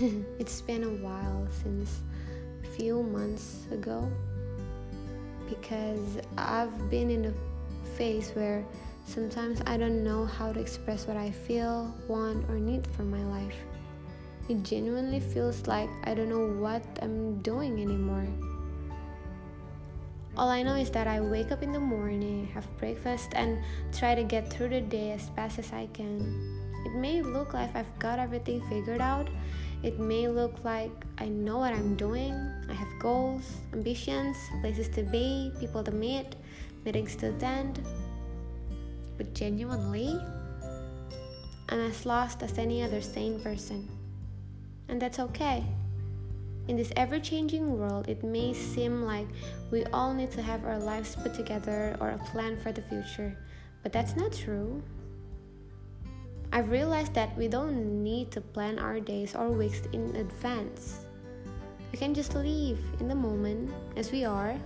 it's been a while since a few months ago because I've been in a phase where sometimes I don't know how to express what I feel, want, or need for my life. It genuinely feels like I don't know what I'm doing anymore. All I know is that I wake up in the morning, have breakfast, and try to get through the day as fast as I can. It may look like I've got everything figured out. It may look like I know what I'm doing. I have goals, ambitions, places to be, people to meet, meetings to attend. But genuinely, I'm as lost as any other sane person. And that's okay. In this ever changing world, it may seem like we all need to have our lives put together or a plan for the future, but that's not true. I've realized that we don't need to plan our days or weeks in advance. We can just live in the moment as we are.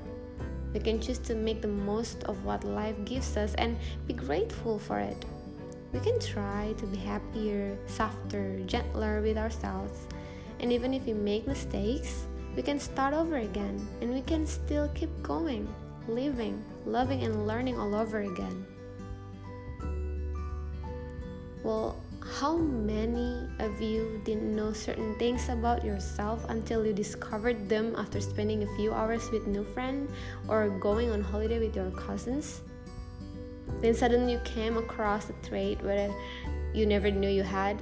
We can choose to make the most of what life gives us and be grateful for it. We can try to be happier, softer, gentler with ourselves. And even if we make mistakes, we can start over again and we can still keep going, living, loving, and learning all over again. Well, how many of you didn't know certain things about yourself until you discovered them after spending a few hours with new friend or going on holiday with your cousins? Then suddenly you came across a trait where you never knew you had.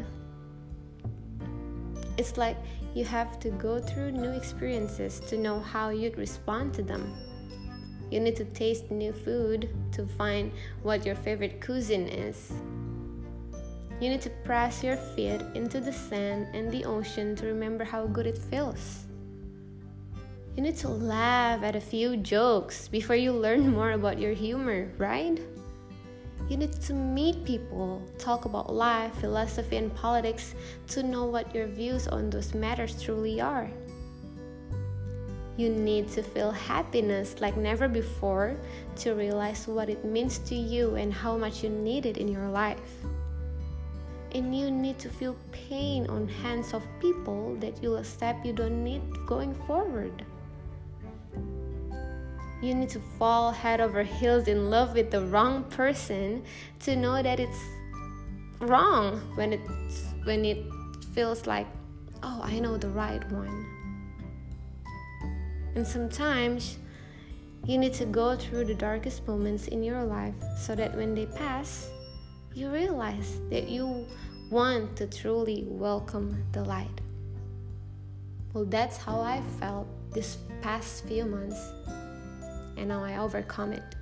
It's like you have to go through new experiences to know how you'd respond to them. You need to taste new food to find what your favorite cuisine is. You need to press your feet into the sand and the ocean to remember how good it feels. You need to laugh at a few jokes before you learn more about your humor, right? You need to meet people, talk about life, philosophy, and politics to know what your views on those matters truly are. You need to feel happiness like never before to realize what it means to you and how much you need it in your life and you need to feel pain on hands of people that you'll accept you don't need going forward. You need to fall head over heels in love with the wrong person to know that it's wrong when it's when it feels like, oh, I know the right one. And sometimes you need to go through the darkest moments in your life so that when they pass, you realize that you want to truly welcome the light. Well, that's how I felt this past few months, and now I overcome it.